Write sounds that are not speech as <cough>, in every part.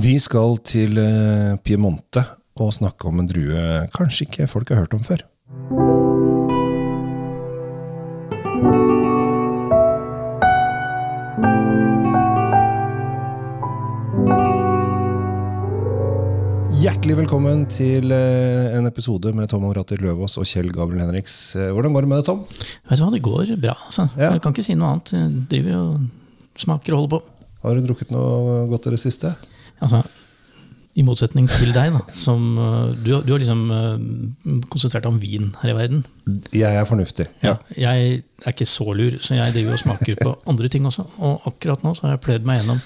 Vi skal til eh, Piemonte og snakke om en drue kanskje ikke folk har hørt om før. Hjertelig velkommen til eh, en episode med Tom Amrater Løvaas og Kjell Gabriel Henriks. Eh, Hvordan går det med deg, Tom? Vet du hva, det går bra. altså. Ja. Jeg kan ikke si noe annet. Jeg driver og smaker og holder på. Har du drukket noe godt i det siste? Altså, I motsetning til deg, da, som øh, du, du har liksom øh, konsentrert deg om vin her i verden. Jeg er fornuftig. Ja. Jeg er ikke så lur, så jeg driver og smaker på <laughs> andre ting også. Og akkurat nå så har jeg pløyd meg gjennom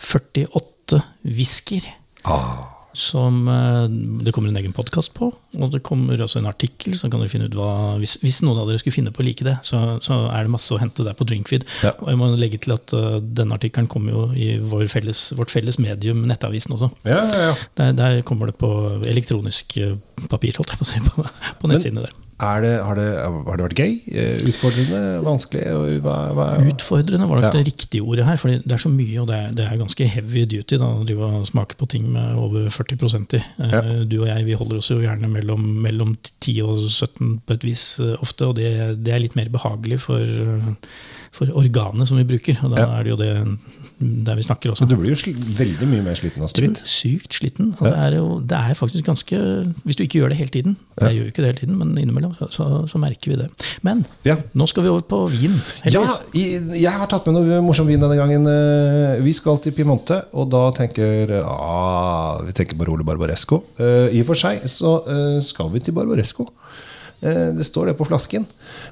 48 whiskyer. Ah, Som øh, det kommer en egen podkast på, og det kommer også en artikkel. Så kan dere finne ut hva, hvis, hvis noen av dere skulle finne på å like det, så, så er det masse å hente der på Drinkfeed. Ja. Og jeg må legge til at uh, denne artikkelen kommer jo i vår felles, vårt felles medium, Nettavisen også. ja, ja, ja. Der, der kommer det på elektronisk øh, papir, holdt jeg på å si, på, på nettsidene der. Det, har, det, har det vært gøy? Eh, Utfordrende? Vanskelig? Hva, hva, Utfordrende var nok Ja. det riktige ordet her, for det er så mye, og det er, det er ganske heavy duty da, å drive og smake på ting med over 40 i. Eh, Ja. Du og jeg vi holder oss jo gjerne mellom, mellom 10 og 17 på et vis eh, ofte, og det, det er litt mer behagelig for, for organet som vi bruker. Og da Ja. er det jo det der vi snakker også. Du blir jo veldig mye mer sliten av sprit. Sykt sliten. Og det, er jo, det er faktisk ganske Hvis du ikke gjør det hele tiden, jeg gjør ikke det hele tiden, men innimellom så, så, så merker vi det. Men Ja. nå skal vi over på vin, Ja, heldigvis. jeg har tatt med noe morsom vin denne gangen. Eh, Vi skal til Piemonte, og da tenker ah, Vi tenker Barolo Barbaresco. Eh, I og for seg så eh, skal vi til Barbaresco. Det står det på flasken.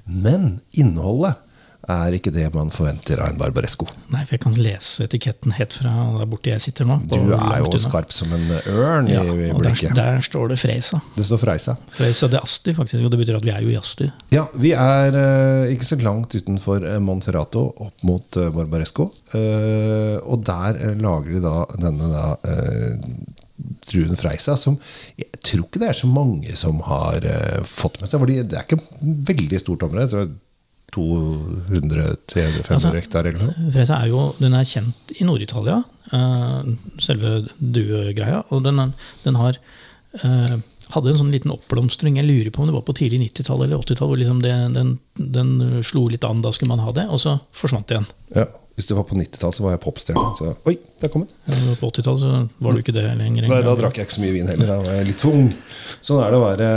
Men innholdet er ikke det man forventer av en Barbaresco. Nei, for jeg kan lese etiketten helt fra der borte jeg sitter nå. Du er jo skarp som en ørn i Ja, der, blikket. der står det Freisa. Det står Freisa. Freisa de Asti, faktisk, og det betyr at vi er jo i Asti. Ja, vi er eh, ikke så langt utenfor eh, Monferrato, opp mot eh, Barbaresco. Eh, og der eh, lager de da denne da, eh, druen Freisa, som jeg tror ikke det er så mange som har eh, fått med seg. Fordi det er ikke veldig stort område. Jeg tror 200-300-500 Altså, hektar eller noe. Fresa er jo den er kjent i Nord-Italia, eh, selve duegreia. Og den, er, den har eh, hadde en sånn liten oppblomstring. Jeg lurer på om det var på tidlig 90-tall eller 80-tall. hvor liksom det, den, den slo litt an, da skulle man ha det, og så forsvant det igjen. Ja, hvis det var på 90-tall, så var jeg popstjerne. Så oi, der kom den. Ja, På 80-tallet så var du ikke det lenger. Nei, da drakk jeg ikke så mye vin heller. Da var jeg litt tung ung. Sånn er det å være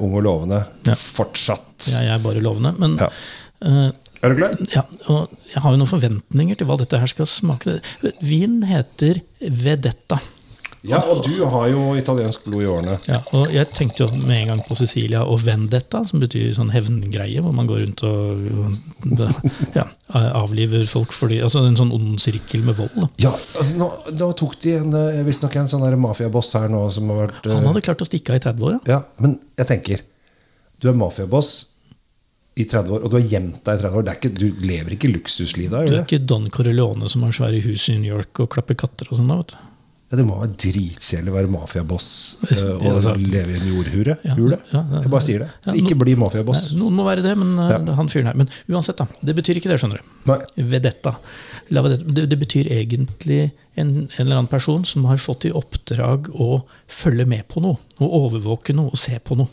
ung og lovende Ja. fortsatt. Jeg er bare lovende. Men Ja. Eh, Er du klar? Ja, og jeg har jo noen forventninger til hva dette her skal smake. Vin heter Vedetta. Ja, og du har jo italiensk blod i årene. Ja, og jeg tenkte jo med en gang på Sicilia og vendetta, som betyr sånn hevngreie, hvor man går rundt og ja, avliver folk fordi Altså en sånn ond sirkel med vold. Da. Ja, altså nå, nå tok de en, eh, visstnok en sånn mafiaboss her nå som har vært eh, Han hadde klart å stikke av i 30 år. Ja. Ja, men jeg tenker Du er mafiaboss i 30 år, og du har gjemt deg i 30 år. Det ikke, du lever ikke luksusliv da? Du er ikke Don Corleone som har svære hus i New York og klapper katter og sånn. da, vet du. Ja, det må være dritkjedelig å være mafiaboss <laughs> eh, Ja, og sant. leve i en jordhure. Ja, ja, ja, Jeg bare sier det. Så ja, ikke bli mafiaboss. Noen må være det, men uh, han fyren her. Men uansett, da. Det betyr ikke det, skjønner du. Nei. Vedetta. Det, det betyr egentlig en, en eller annen person som har fått i oppdrag å følge med på noe. Å overvåke noe og se på noe.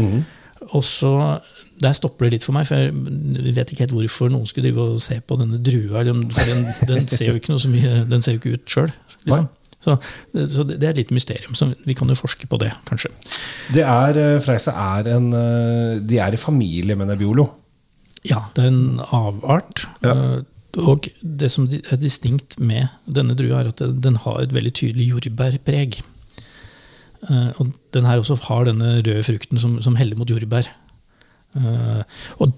Mhm. Og så, Der stopper det litt for meg, for jeg vet ikke helt hvorfor noen skulle drive og se på denne drua. den- For den, den ser jo ikke noe så mye, den ser jo ikke ut sjøl. Liksom. Så, så det er et lite mysterium. Så vi kan jo forske på det, kanskje. Det er, Freise er en eh, De er i familie med Nebbiolo. Ja, det er en avart. Ja. eh, Og det som er distinkt med denne drua, er at den har et veldig tydelig jordbærpreg. Eh, Og den her også har denne røde frukten som, som heller mot jordbær. Eh, Og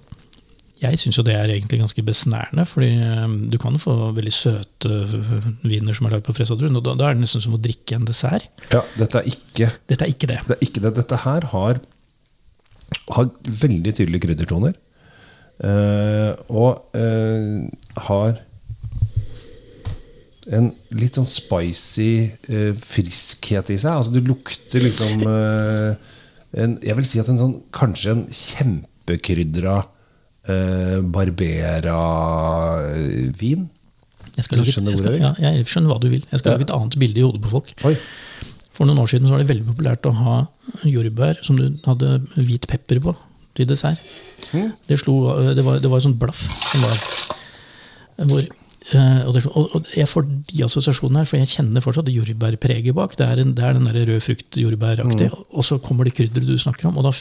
jeg syns jo det er egentlig ganske besnærende, fordi eh, du kan få veldig søte viner som er lagd på fresadruen, og da, da er det nesten som å drikke en dessert. Ja, dette er ikke Dette er ikke det. Det er ikke det. Dette her har, har veldig tydelige kryddertoner. Uh, og uh, har en litt sånn spicy eh, friskhet i seg. Altså Du lukter liksom <laughs> eh, en, Jeg vil si at en sånn, kanskje en kjempekrydra eh, Barbera-vin. Jeg, skal lage, skjønner jeg, skal, ja, jeg skjønner hva du vil. Jeg skal Ja. lage et annet bilde i hodet på folk. Oi. For noen år siden så var det veldig populært å ha jordbær som du hadde hvit pepper på til dessert. Mm. Det, slo, det, var, det var et sånt blaff. Som var, hvor, eh, og, det, og, jeg får de assosiasjonene her, for jeg kjenner fortsatt jordbærpreget bak. Det er, en, det er den der rød frukt jordbæraktig. Mm. Og så kommer det krydderet du snakker om, og da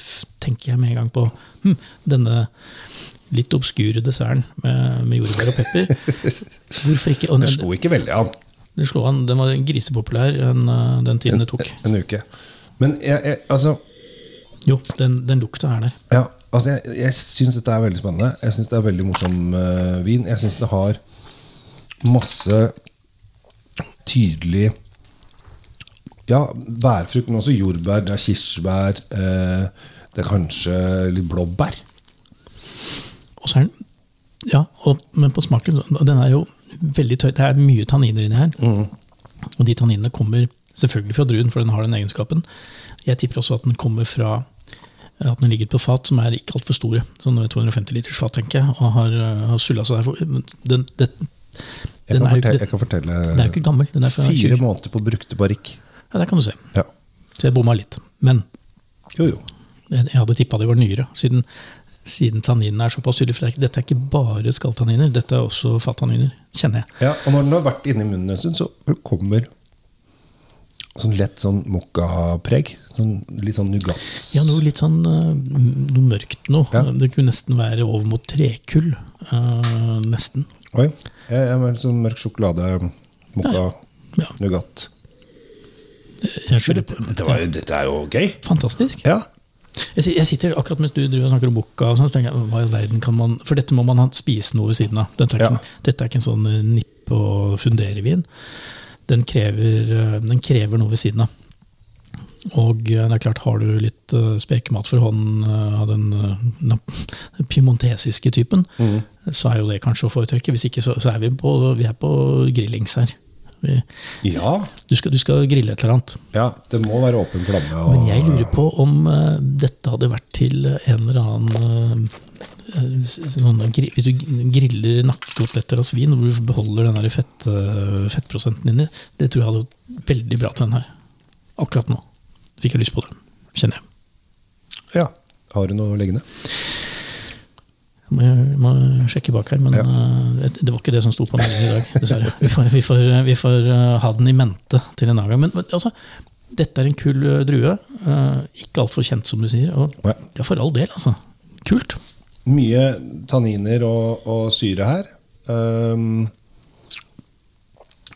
tenker jeg med en gang på hm, denne litt obskure desserten med, med jordbær og pepper. <laughs> Hvorfor ikke? Og Det slo ikke veldig an den, slo an, den var grisepopulær den, eh, den tiden det tok. en uke. Men jeg, jeg, altså Jo, den, den lukta er der. Ja, altså jeg, jeg syns dette er veldig spennende. Jeg syns det er veldig morsom uh, vin. Jeg syns det har masse tydelig Ja, bærfrukt, men også jordbær. Det er kirsebær. eh, det er kanskje litt blåbær. Og så er den Ja, og, men på smaken Den er jo veldig tørr. Det er mye tanniner inni her. Og de tanninene kommer selvfølgelig fra druen, for den har den egenskapen. Jeg tipper også at den kommer fra at den ligger på fat som er ikke altfor store. Sånn 250 liters fat, tenker jeg. Og har, uh, har sulla seg der. Den, det, Jeg kan, er fortelle, jeg kan fortelle den er jo ikke gammel. Den er fra Fire 20. måneder på brukte barrikk. Ja, der kan du se. Ja. Så jeg bomma litt. Men Jo, jo. jeg hadde tippa det var nyere, siden, siden tanninene er såpass tydelige. For det er dette er ikke bare skalltanniner, dette er også fattanniner, kjenner jeg. Ja, og når den har vært inni munnen en stund, så kommer sånn lett sånn mokkapreg. Sånn, litt sånn nougat. Ja, noe litt sånn eh, noe mørkt noe. Ja. Det kunne nesten være over mot trekull. Uh, nesten. Oi. Jeg er med sånn mørk sjokolade, mokka, Ja. nougat. Jeg Dette, dette, var ja. dette er jo gøy. Fantastisk. Ja. Jeg, jeg sitter akkurat mens du driver og snakker om boka, og sånt, så tenker jeg, hva i verden kan man For dette må man ha spise noe ved siden av. Er ikke, dette er ikke en sånn eh, nipp og fundere-vin. Den krever, eh, den krever noe ved siden av. Og eh, det er klart, har du litt eh, spekemat for hånden eh, av den den <laughs> piemontesiske typen, så er jo det kanskje å foretrekke. Hvis ikke, så, så er vi på, vi er på grillings her. Vi, Ja. du, skal, du skal grille et eller annet. ja. Det må være åpen flamme. Og, Men jeg lurer på om uh, dette hadde vært til en eller annen eh, sånn, Hvis du griller nakkekoteletter av svin, hvor du beholder den fett, uh, fettprosenten inni, det tror jeg hadde vært veldig bra til den her. Akkurat nå fikk jeg lyst på det, kjenner jeg. Ja. Har du noe liggende? Jeg må, sjekke bak her, men Ja. eh, det var ikke det som sto på meldingen i dag. dessverre. Vi får, vi får, vi får eh, ha den i mente til en annen gang. Men, altså, dette er en kul eh, drue. ikke altfor kjent, som du sier. Og ja, for all del, altså. Kult. Mye tanniner og, og syre her. Um,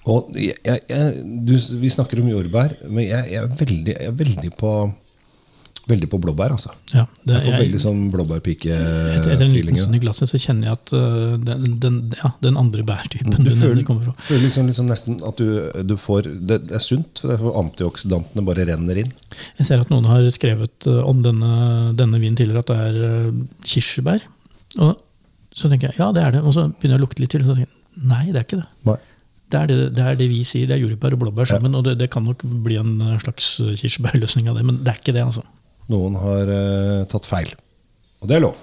og jeg, jeg, du, vi snakker om jordbær, men jeg, jeg, er, veldig, er veldig på Veldig på blåbær, altså. Ja, det, Jeg får veldig sånn etter, etter en liten blåbærpike-feeling. stund i glasset så kjenner jeg at uh, den, den, ja, den andre bærtypen Du du føler, kommer fra. føler liksom, liksom nesten at du, du får det, det er sunt, for antioksidantene bare renner inn. Jeg ser at noen har skrevet øh, om denne, denne vinen tidligere at det er øh, kirsebær. Og så tenker jeg ja, det er det. Og så begynner jeg å lukte litt til, og så tenker jeg nei, det er ikke det. Det er det, det er det vi sier, det er jordbær og blåbær sammen. Og det, det kan nok bli en øh, slags øh, kirsebærløsning av det, men det er ikke det, altså. Noen har uh, tatt feil. Og det er lov.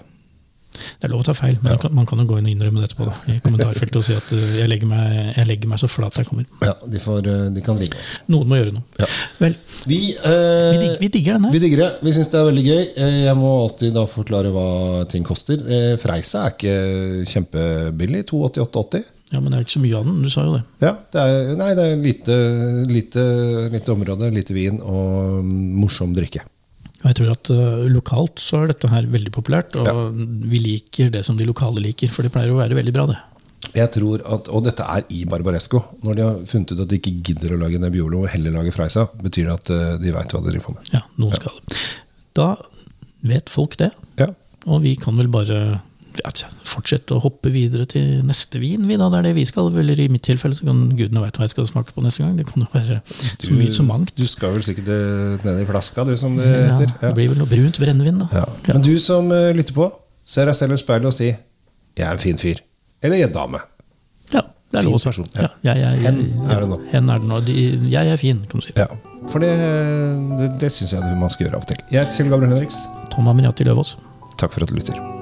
Det er lov å ta feil, men man kan- man kan jo gå inn og innrømme det etterpå. Da, I kommentarfeltet og si at øh, jeg legger, meg, jeg legger meg så flat jeg kommer. Ja, de, får, eh, de kan ringe oss. Noen må gjøre noe. Ja. Vel, Vi, eh, vi, dig, vi digger den her. Vi digger det. Vi syns det er veldig gøy. Eh, Jeg må alltid da forklare hva ting koster. Eh, Freisa er ikke kjempebillig. 288,80. Ja, Men det er ikke så mye av den. Du sa jo det. Ja, det er, nei, det er lite, lite, lite område, lite vin og morsom drikke. Og jeg tror at uh, Lokalt så er dette her veldig populært, og Ja. vi liker det som de lokale liker. For det pleier å være veldig bra, det. Jeg tror at, Og dette er i Barbaresco. Når de har funnet ut at de ikke gidder å lage Nebbiolo og heller lage Freisa, betyr det at uh, de veit hva de driver på med. Ja, noen skal. Da vet folk det, Ja. og vi kan vel bare ja, fortsette å hoppe videre til neste vin. Vi, da. Det er det vi skal. Eller i mitt tilfelle så kan gudene veit hva jeg skal smake på neste gang. Det kan jo være så mye så mangt. Du skal vel sikkert eh, ned i flaska, du, som det Ja, heter. det blir vel noe brunt brennevin, da. Ja. Men du som eh, lytter på, ser deg selv i speilet og si 'jeg er en fin fyr'. Eller 'jeg er dame'. Ja, det er Fin lov person, ja. Ja, jeg, jeg, Hen ja, er det nå. Hen er det nå. Jeg er fin, kan du si. Ja. For det, det, det syns jeg man skal gjøre av og til. Jeg heter Kjell Gabriel Henriks. Tom Amiriati Løvaas. Takk for at du lytter.